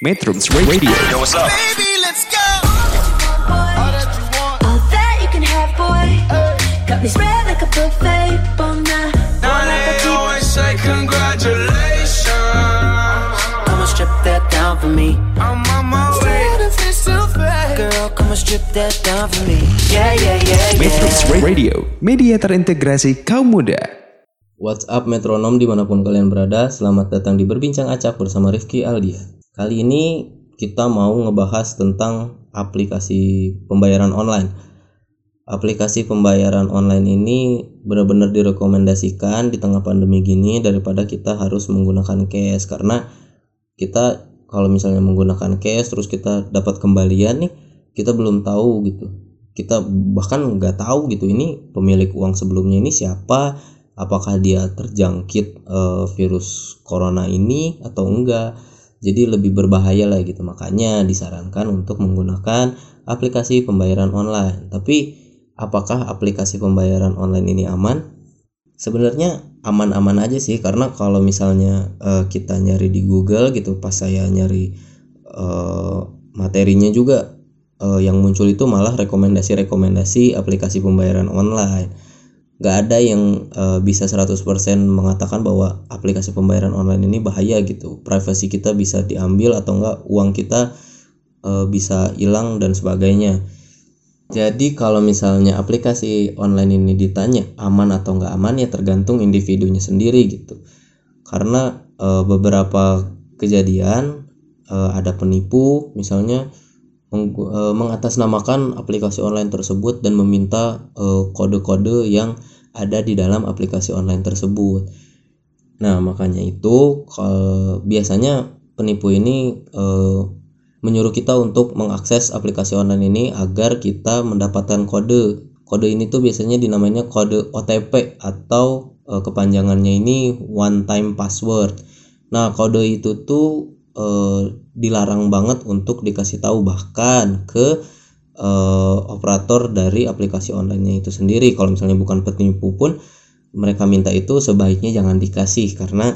Metrums Radio. Yo, what's up? Baby, let's go. All that you can have, boy. Got me spread like a buffet. Bon night. Now they always say congratulations. Come and strip that down for me. I'm on my way. Girl, come and strip that down for me. Yeah, yeah, yeah, Metrums yeah. Radio, media terintegrasi kaum muda. What's up metronom di mana pun kalian berada, selamat datang di Berbincang Acak bersama Rifki Aldia. Kali ini kita mau ngebahas tentang aplikasi pembayaran online. Aplikasi pembayaran online ini benar-benar direkomendasikan di tengah pandemi gini daripada kita harus menggunakan cash. Karena kita kalau misalnya menggunakan cash terus kita dapat kembalian nih kita belum tahu gitu. Kita bahkan nggak tahu gitu ini pemilik uang sebelumnya ini siapa? Apakah dia terjangkit eh, virus corona ini atau enggak jadi lebih berbahaya lah gitu. Makanya disarankan untuk menggunakan aplikasi pembayaran online. Tapi apakah aplikasi pembayaran online ini aman? Sebenarnya aman-aman aja sih. Karena kalau misalnya eh, kita nyari di Google gitu pas saya nyari eh, materinya juga eh, yang muncul itu malah rekomendasi-rekomendasi aplikasi pembayaran online nggak ada yang eh, bisa 100% mengatakan bahwa aplikasi pembayaran online ini bahaya gitu privasi kita bisa diambil atau enggak uang kita eh, bisa hilang dan sebagainya jadi kalau misalnya aplikasi online ini ditanya aman atau nggak aman ya tergantung individunya sendiri gitu. Karena e, beberapa kejadian e, ada penipu misalnya menggu- e, mengatasnamakan aplikasi online tersebut dan meminta e, kode-kode yang ada di dalam aplikasi online tersebut. Nah makanya itu kalau biasanya penipu ini e, menyuruh kita untuk mengakses aplikasi online ini agar kita mendapatkan kode. Kode ini tuh biasanya dinamanya kode OTP atau eh, kepanjangannya ini one time password. Nah, kode itu tuh eh, dilarang banget untuk dikasih tahu bahkan ke eh, operator dari aplikasi online itu sendiri. Kalau misalnya bukan penipu pun mereka minta itu sebaiknya jangan dikasih karena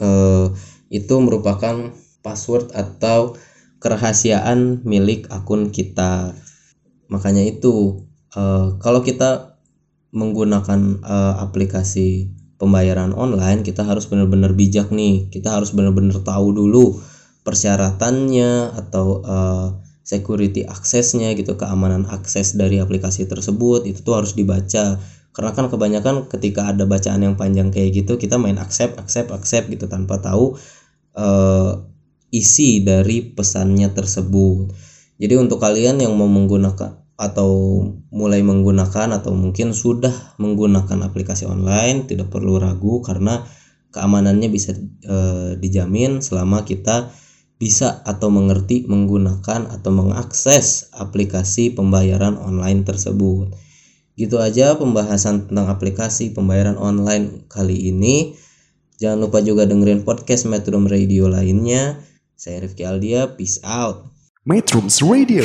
eh, itu merupakan password atau kerahasiaan milik akun kita. Makanya itu eh, kalau kita menggunakan eh, aplikasi pembayaran online, kita harus benar-benar bijak nih. Kita harus benar-benar tahu dulu persyaratannya atau eh, security aksesnya gitu, keamanan akses dari aplikasi tersebut itu tuh harus dibaca. Karena kan kebanyakan ketika ada bacaan yang panjang kayak gitu, kita main accept, accept, accept gitu tanpa tahu eh, isi dari pesannya tersebut. Jadi untuk kalian yang mau menggunakan atau mulai menggunakan atau mungkin sudah menggunakan aplikasi online tidak perlu ragu karena keamanannya bisa eh, dijamin selama kita bisa atau mengerti menggunakan atau mengakses aplikasi pembayaran online tersebut. Gitu aja pembahasan tentang aplikasi pembayaran online kali ini. Jangan lupa juga dengerin podcast Metro Radio lainnya. Saya Rifki Aldia, peace out. Metrums Radio,